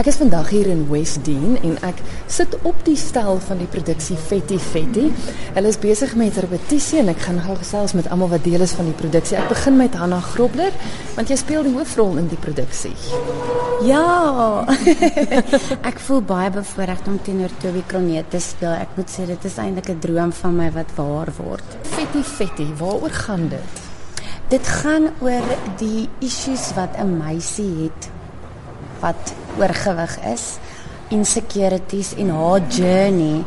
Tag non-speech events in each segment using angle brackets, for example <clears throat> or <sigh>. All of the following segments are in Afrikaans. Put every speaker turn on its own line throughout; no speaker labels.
Ek is vandag hier in West Dean en ek sit op die stel van die produksie Fetty Fetty. Hulle is besig met repetisie en ek gaan gou gesels met almal wat deel is van die produksie. Ek begin met Hanna Grobler want jy speel die hoofrol in die produksie.
Ja. <laughs> ek voel baie bevoorreg om teenoor Toby Kronet te speel. Ek moet sê dit is eintlik 'n droom van my wat waar word.
Fetty Fetty, waaroor gaan dit?
Dit gaan oor die issues wat 'n meisie het wat oorgewig is, insecurities en haar journey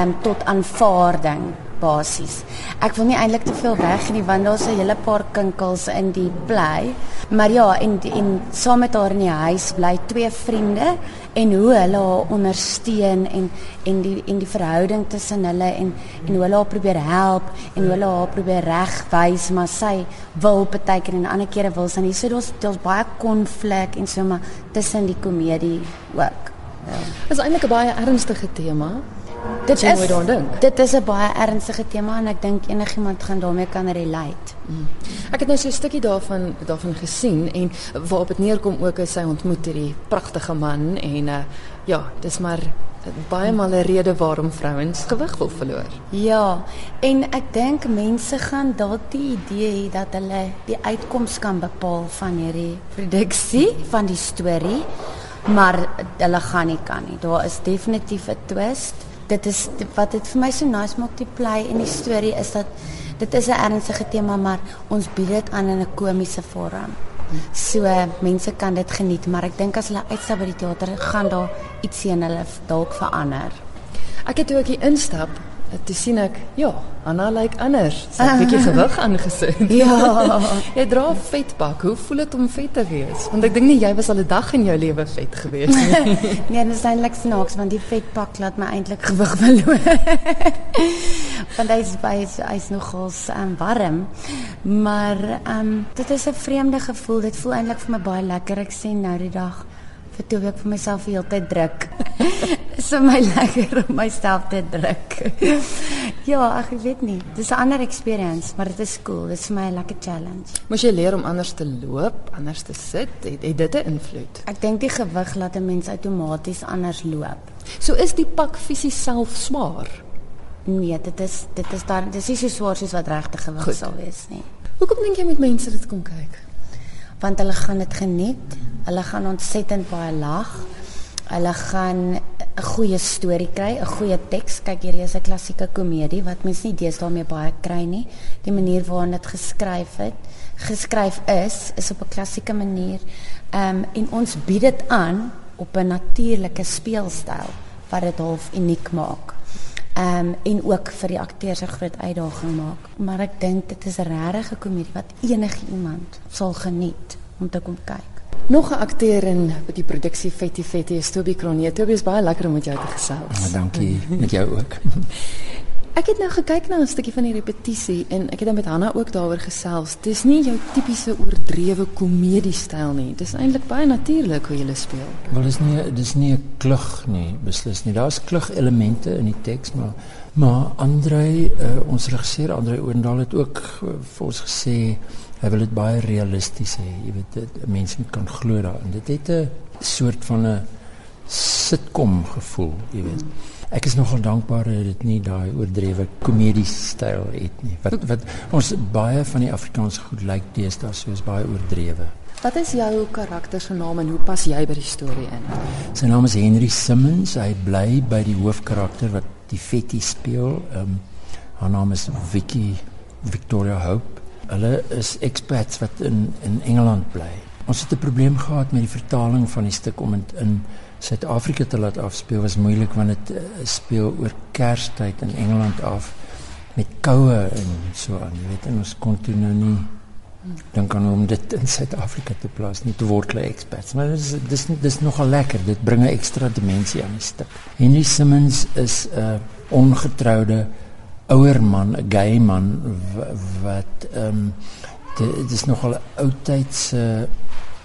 um tot aanvaarding basies. Ek wil nie eintlik te veel weggee nie want daar's 'n hele paar kinkels in die play. Maar ja, en en saam met haar in die huis bly twee vriende en hoe hulle haar ondersteun en en die en die verhouding tussen hulle en en hoe hulle haar probeer help en hoe hulle haar probeer regwys, maar sy wil partykeer en ander kere wil sy nie. So daar's daar's baie konflik en so maar tussen die komedie ook.
Ja. Dit is eintlik 'n baie ernstige tema.
Dit is dit is 'n baie ernstige tema en ek dink enigiemand gaan daarmee kan relate. Mm.
Ek het nou so 'n stukkie daarvan daarvan gesien en waarop dit neerkom ook is sy ontmoet hierdie pragtige man en uh, ja, dis maar baie mal 'n rede waarom vrouens gewig wil verloor.
Ja, en ek dink mense gaan dalk die idee hê dat hulle die uitkoms kan bepaal van hierdie produksie van die storie, maar hulle gaan nie kan nie. Daar is definitief 'n twist dit is wat dit vir my so nice maak die play en die storie is dat dit is 'n ernstige tema maar ons bied dit aan in 'n komiese vorm. So mense kan dit geniet, maar ek dink as hulle uitstap by die teater gaan daar ietsie in hulle dalk verander.
Ek het ook hier instap Toe sien ek, ja, Anna lyk like anders. Sy het 'n bietjie gewig <laughs> aangesit.
ja.
jy dra vetpak. Hoe voel dit om vet te wees? Want ek dink nie jy was al 'n dag in jou lewe vet gewees nie. <laughs>
nee, dit is eintlik snaaks want die vetpak laat my eintlik gewig <laughs> verloor. want hy's hy's hy's nogals um, warm. Maar ehm um, dit is 'n vreemde gevoel. Dit voel eintlik vir my baie lekker. Ek sien nou die dag vir toe ek vir myself die hele tyd druk. Is vir my <laughs> lekker om myself te druk. <laughs> ja, ek weet nie. Dis 'n ander experience, maar dit is cool. Dit is vir my 'n lekker challenge.
Moes jy leer om anders te loop, anders te sit? Het, het dit 'n invloed?
Ek dink die gewig laat 'n mens outomaties anders loop.
So is die pak fisies self swaar.
Nee, dit is dit is dan dis nie so swaar soos wat regte gewig sal wees nie.
Hoekom dink jy met mense dit kom kyk?
Want hulle gaan dit geniet. Hulle gaan ontsettend baie lag. Hulle gaan 'n goeie storie kry, 'n goeie teks. Kyk hierdie is 'n klassieke komedie wat mens nie deesdae meer baie kry nie. Die manier waarop dit geskryf het, geskryf is, is op 'n klassieke manier. Ehm um, en ons bied dit aan op 'n natuurlike speelstyl wat dit half uniek maak. Ehm um, en ook vir die akteurs 'n groot uitdaging maak. Maar ek dink dit is 'n regte komedie wat enige iemand sal geniet om te kom kyk.
Nog 'n akteur in die produksie Fetty Fetty is Toby Kronie. Toby is baie lekker om met jou te gesels.
Ja, dankie <laughs> met jou ook.
Ek het nou gekyk na 'n stukkie van die repetisie en ek het dan met Hanna ook daaroor gesels. Dis nie jou tipiese oordrewe komediestyl nie. Dis eintlik baie natuurlik hoe jy speel.
Wel dis nie dis nie 'n klug nie, beslis nie. Daar's klug elemente in die teks, maar maar Andre, uh, ons regisseur Andre Oendal het ook uh, vir ons gesê hy wil dit baie realisties hê. Jy weet dit mense kan glo daarin. Dit het 'n soort van 'n sitcom gevoel, jy weet. Ek is nogal dankbaar dat dit nie daai oordrewe komedie styl het nie. Wat wat ons baie van die Afrikaanse goed lyk like deesdae soos baie oordrewe.
Wat is jou karakter se naam en hoe pas jy by die storie in?
Sy naam is Henry Simmons. Hy bly by die hoofkarakter wat die Fetty speel. Ehm um, haar naam is Vicky Victoria Hope hulle is expats wat in in Engeland bly. Ons het 'n probleem gehad met die vertaling van die stuk om dit in Suid-Afrika te laat afspeel. Was moeilik want dit uh, speel oor Kerstyd in Engeland af met koue en so aan. Jy weet, en ons kon toe nou nie dink aan om dit in Suid-Afrika te plaas nie te word lê expats. Maar dis dis dis nogal lekker. Dit bring 'n ekstra dimensie aan die stuk. Henry Simmons is 'n ongetroude ouer man, 'n gay man wat ehm um, dit is nogal 'n ou tyd se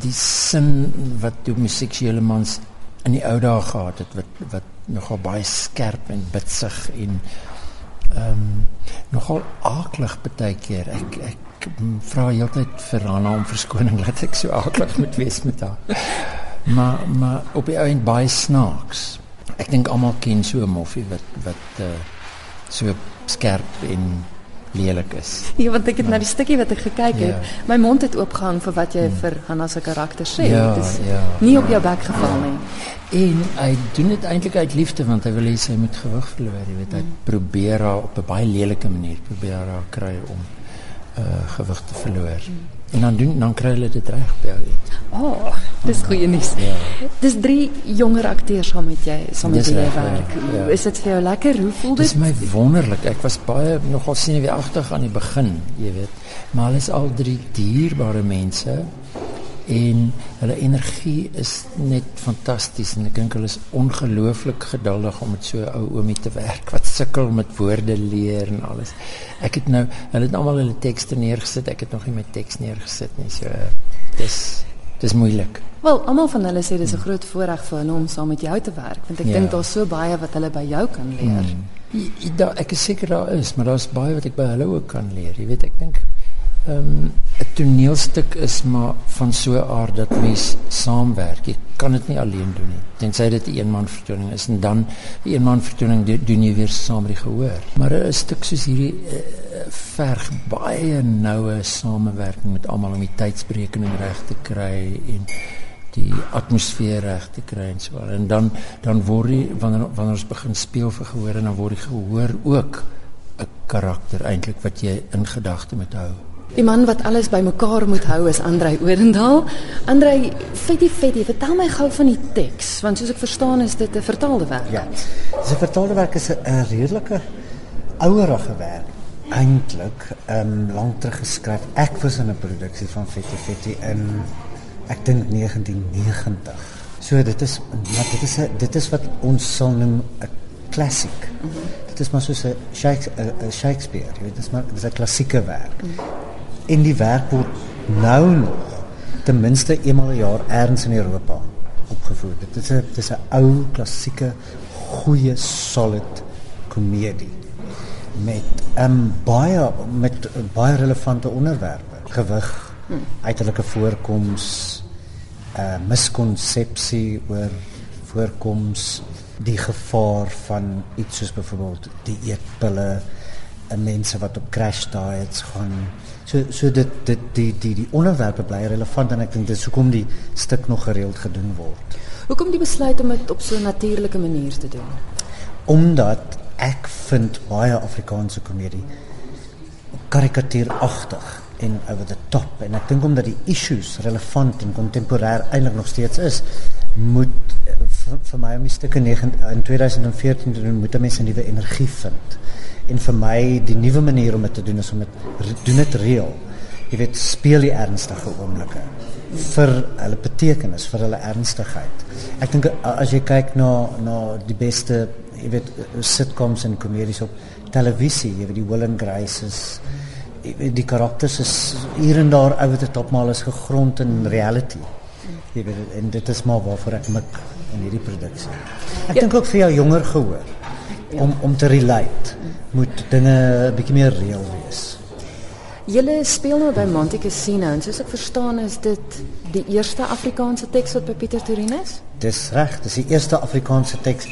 die sin wat die homoseksuele mans in die ou dae gehad het wat wat nogal baie skerp en bitsig en ehm um, nogal aaklig baie keer. Ek ek vra heeltyd vir Hanna om verskoning <laughs> dat ek so aaklig moet wees met haar. maar maar op die eind baie snaaks. Ek dink almal ken so 'n moffie wat wat uh, so skerp en lelik is.
Ja, want ek het ja. na die stukkie wat ek gekyk het, ja. my mond het oopgehang vir wat jy hmm. vir Hanna se karakter sê.
Ja, dit is
ja, nie op jou bek geval nie.
En hy doen dit eintlik uit liefde want hy wil hê sy moet gewig verloor, jy weet, hy hmm. probeer haar op 'n baie lelike manier probeer haar kry om uh gewig te verloor. Hmm. En dan doen dan kry hulle dit reg by jou.
Oh, dis goeie nuus. Ja. Dis drie jonger akteurs saam met jy, saam met jy werk. Ja. Is dit vir jou lekker? Hoe voel dit?
Dis my wonderlik. Ek was baie nogal senuweeagtig aan die begin, jy weet. Maar hulle is al drie dierbare mense en hulle energie is net fantasties en ek dink hulle is ongelooflik geduldig om met so 'n ou oomie te werk wat sukkel met woorde leer en alles. Ek het nou hulle het almal hulle tekste neergesit. Ek het nog nie my teks neergesit nie. So dis dis moeilik.
Wel, almal van hulle sê dis 'n groot voorreg vir hulle om saam met jou te werk want ek ja. dink daar's so baie wat hulle by jou kan leer. Hmm.
Ja, ek is seker daar is, maar daar's baie wat ek by hulle ook kan leer. Jy weet, ek dink ehm um, 'n toneelstuk is maar van so 'n aard dat mens saamwerk. Jy kan dit nie alleen doen nie. Tensy dit 'n eenman vertoning is en dan 'n eenman vertoning doen jy weer saam met die gehoor. Maar 'n stuk soos hierdie uh, verg baie noue samewerking met almal om die tydsberekening reg te kry en die atmosfeer reg te kry en so. En dan dan word jy wanneer wanneer ons begin speel vir gehoor en dan word die gehoor ook 'n karakter eintlik wat jy in gedagte moet hou.
Die man wat alles bymekaar moet hou is Andrei Orendaal. Andrei, fetie fetie, vertel my gou van die teks, want soos ek verstaan is dit 'n vertaalde werk.
Ja. Dis 'n vertaalde werk is 'n redelike ouerige werk eintlik, ehm um, lank terug geskryf. Ek was in 'n produksie van fetie fetie in ek dink 1990. So dit is wat dit is 'n dit is wat ons sal noem 'n klassiek. Mm -hmm. Dit is maar soos 'n Shakespeare, Shakespeare, jy weet, dit is maar dis 'n klassieke werk. Mm -hmm en die werk word nou nog ten minste eenmal 'n jaar ergens in Europa opgevoer. Dit is 'n dis 'n ou klassieke goeie solid komedie met 'n um, baie met baie relevante onderwerpe. Gewig, uiterlike voorkoms, 'n uh, miskonsepsie oor voorkoms, die gevaar van iets soos byvoorbeeld die eetpille, en mense wat op crash diets gaan So so dit dit die die die onderwerpe bly relevant en ek dink dis hoekom die stuk nog gereeld gedoen word.
Hoekom die besluit om dit op so 'n natuurlike manier te doen?
Omdat ek vind baie Afrikaanse komedie karikatuuragtig en over the top en ek dink omdat die issues relevant en kontemporêr eintlik nog steeds is, moet vir my om die stukke in 2014 te doen, moet mense 'n nuwe energie vind en vir my die nuwe manier om dit te doen is om dit doen dit reël. Jy weet speel die ernstige oomblikke vir hulle betekenis, vir hulle ernstigheid. Ek dink as jy kyk na na die beste, jy weet sitcoms en komedies op televisie, jy weet die Will and Grace's die karakters is hier en daar oor die top maar is gegrond in reality. Jy weet en dit is maar waarvoor ek mik in hierdie produksie. Ek ja. dink ook jou jonger gehoor om om te relate moet dinge 'n bietjie meer reël wees.
Julle speel nou by Monte Casino en soos ek verstaan is dit die eerste Afrikaanse teks wat by Pieter Torin is?
Dis reg, dis die eerste Afrikaanse teks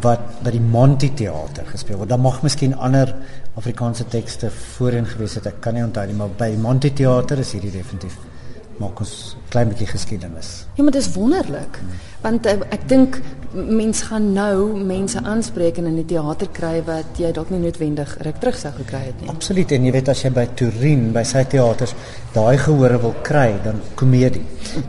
wat by die Monte Theater gespeel word. Daar mag miskien ander Afrikaanse tekste voorheen gewees het. Ek kan nie onthou nie, maar by Monte Theater is hierdie definitief maak ons klein bietjie geskiedenis.
Ja, maar dit is wonderlik. Want uh, ek dink mense gaan nou mense aanspreek en in die teater kry wat jy dalk nie noodwendig ruk terug sou gekry het nie.
Absoluut. En jy weet as jy by Turin by sy teaters daai gehore wil kry, dan komedie.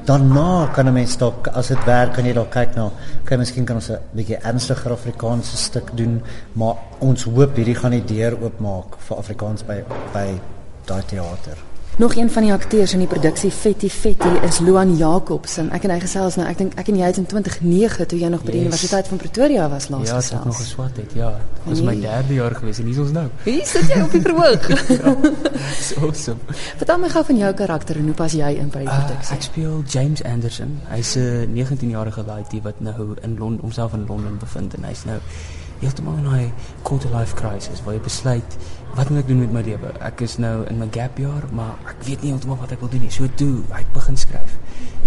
Daarna kan 'n mens dalk as dit werk kan jy dalk kyk na, okay, miskien kan ons 'n bietjie ernstiger Afrikaanse stuk doen, maar ons hoop hierdie gaan die deur oopmaak vir Afrikaans by by daai teater.
Nog een van die akteurs in die produksie Fetty Fetty is Luan Jacobsen. Ek en hy gesels nou. Ek dink ek en jy het in 2009 toe jy nog by die yes. Universiteit van Pretoria was laas
ja,
gesels.
Ja, nog geswat het. Ja, dit was my derde jaar gewees en hier is ons nou.
Hier sit jy op die verhoog. <laughs>
ja, so awesome.
Vertel my gou van jou karakter en hoe pas jy in by die ah, produksie?
Uh, ek speel James Anderson. Hy's 'n 19-jarige laaitie wat nou in Londen homself in Londen bevind en hy's nou heeltemal in 'n quarter life crisis waar jy besluit wat moet ek doen met my lewe? Ek is nou in my gap jaar, maar ek weet nie heeltemal wat ek wil doen nie. So toe hy begin skryf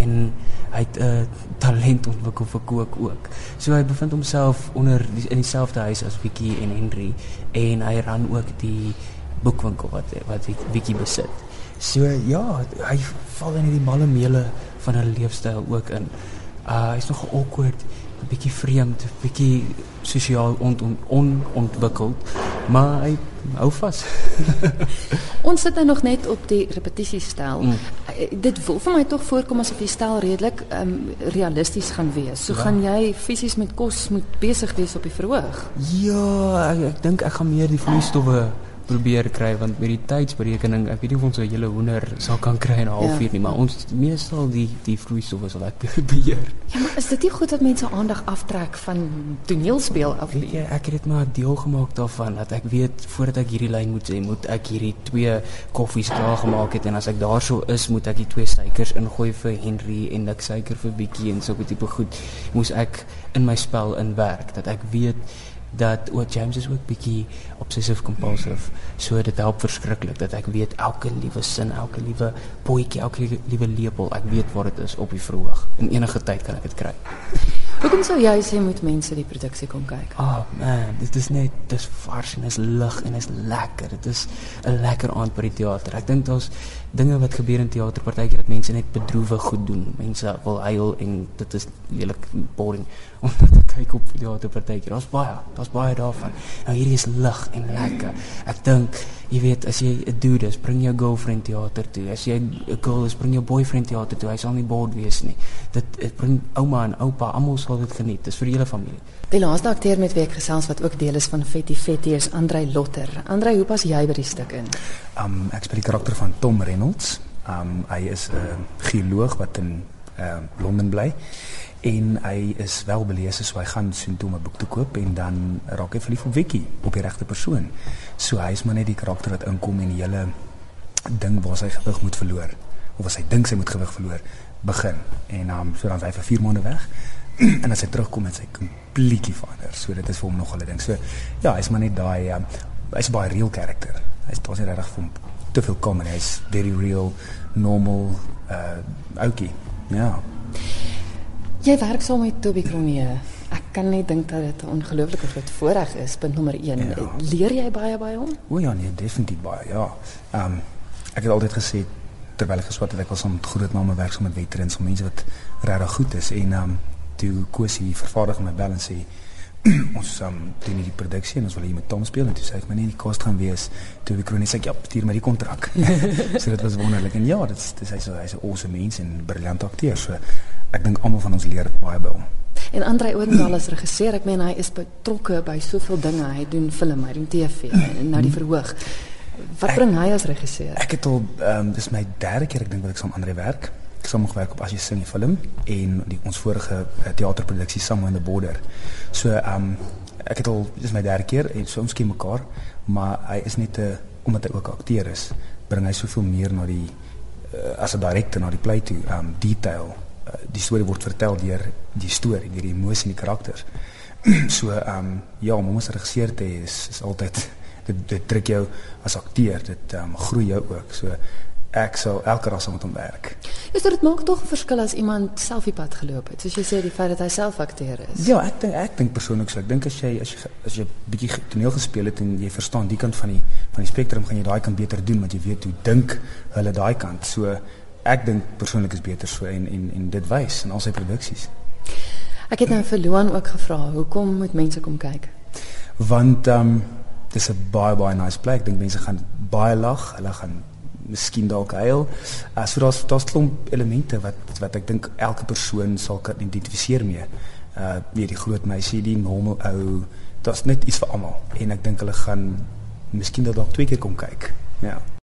en hy het 'n uh, talent ontwikkel vir kook ook. So hy bevind homself onder die, in dieselfde huis as Vicky en Henry en hy ran ook die boekwinkel wat wat Vicky besit. So ja, hy val in hierdie malle meele van 'n leefstyl ook in. Uh hy's nog awkward, bietjie vreemd, bietjie sosiaal on, on, onontwikkeld, maar hy hou vas. <laughs>
Ons sit nou nog net op die repetisiestel. Mm. Eh, dit voel vir my tog voorkom asof die stel redelik um, realisties gaan wees. So ja. gaan jy fisies met kos moet besig wees op die verhoog.
Ja, ek, ek dink ek gaan meer die vloeistowwe probeer kry want met die tydsberekening, ek weet nie of ons 'n hele hoender sal kan kry in 'n halfuur ja. nie, maar ons meestal die die vloeistowwe sal ek <laughs> beheer.
Ja, maar is dit nie goed dat mense aandag aftrek van toneelspel af
nie? Jy, ek het dit maar deel gemaak daarvan dat ek weet voordat ek hierdie lyn moet sê, moet ek hierdie twee koffies klaar gemaak het en as ek daarso is, moet ek die twee suikers ingooi vir Henry en dik suiker vir Bietjie en so 'n tipe goed. Moes ek in my spel inwerk dat ek weet dat ook James is ook bietjie obsessive compulsive. So dit help verskriklik dat ek weet elke liewe sin, elke liewe potjie, elke liewe lepel, ek weet waar dit is op die verhoog. In enige tyd kan ek dit kry.
Hoekom sou jy sê moet mense die produksie kom kyk?
Ah, oh, man, dit is net dis vars en is lig en is lekker. Dit is 'n lekker aand by die teater. Ek dink daar's dinge wat gebeur in teater partykeer dat mense net bedroewe goed doen. Mense wil huil en dit is lelik boring <laughs> om te kyk op teater partykeer. Daar's baie, daar's baie daarvan. Nou hierdie is lig en lekker. Ek dink jy weet as jy 'n dude is, bring jou girlfriend teater toe. As jy 'n girl is, bring jou boyfriend teater toe. Hy sal nie bored wees nie. Dit bring ouma en oupa, almal sal dit geniet. Dis vir die hele familie.
Die laaste akteur met wie ek gesels wat ook deel is van Fetty Fetty is Andrei Lotter. Andrei, hoe pas jy by die stuk in?
Um ek speel die karakter van Tom Reynolds. Um hy is 'n geoloog wat in uh, Londen bly en hy is wel belese so hy gaan soheen toe om 'n boek te koop en dan raak hy verlief op Vicky op die regte persoon. So hy is maar net die karakter wat inkom en die hele ding waar sy gewig moet verloor of as hy dink sy moet gewig verloor begin en um, so dan hy vir 4 maande weg <clears throat> en as hy terugkom het sy completely verander. So dit is vir hom nog 'n ding. So ja, hy's maar net daai um, hy's baie real karakter. Hy's nie regtig te veel comedy. Hy's very real, normal uh oukie. Ja.
Jy werk saam met Toby Kronee. Ek kan net dink dat dit 'n ongelooflike groot voorreg is. Punt nommer 1. Ja. Leer jy baie by hom?
O ja, nee, definitief baie. Ja. Ehm um, ek het altyd gesê terwyl ek geswat het ek was om groot name werk saam met veterans, mense wat regtig goed is en ehm um, toe Kosie die vervaardiger my en sê <clears throat> ons um, doen die produksie en ons wil hier met Tom speel en toe sê ek maar nee die kos gaan wees toe die kroniek sê ja stuur my die kontrak <laughs> so dit was wonderlik en ja dit is hy's hy's 'n awesome mens en briljant akteur so ek dink almal van ons leer baie by hom.
En Andre Odendaal as regisseur, ek meen hy is betrokke by soveel dinge. Hy doen film, hy doen TV en nou die verhoog. Wat bring hy as regisseur?
Ek het al ehm um, dis my derde keer ek dink wat ek saam Andre werk. Ek saam gewerk op as jy sing 'n film en die ons vorige uh, teaterproduksie Somewhere in the Border. So ehm um, ek het al dis my derde keer en so ons ken mekaar, maar hy is net 'n uh, omdat hy ook akteur is, bring hy soveel meer na die uh, as 'n direkteur na die play toe, ehm um, detail die storie word vertel deur die storie, deur die emosie en die karakters. <clears throat> so ehm um, ja, om ons regisseur te hê is is altyd <laughs> dit dit trek jou as akteur, dit ehm um, groei jou ook. So ek sou elke ras moet werk.
Is dit maak tog 'n verskil as iemand self die pad geloop het. Soos jy sê die feit dat hy self akteur is.
Ja, ek dink ek dink persoonlik so. Ek dink as jy as jy as jy bietjie toneel gespeel het en jy verstaan die kant van die van die spektrum, gaan jy daai kant beter doen want jy weet hoe dink hulle daai kant. So ek dink persoonlik is beter so en en en dit wys in al sy produksies.
Ek het nou vir Luan ook gevra, hoekom moet mense kom kyk?
Want ehm um, dis 'n baie baie nice plek. Ek dink mense gaan baie lag, hulle gaan miskien dalk huil. Uh, so daar's daar's klomp elemente wat wat ek dink elke persoon sal kan identifiseer mee. Uh weet die groot meisie, die normal ou, daar's net iets vir almal en ek dink hulle gaan miskien dalk twee keer kom kyk. Ja.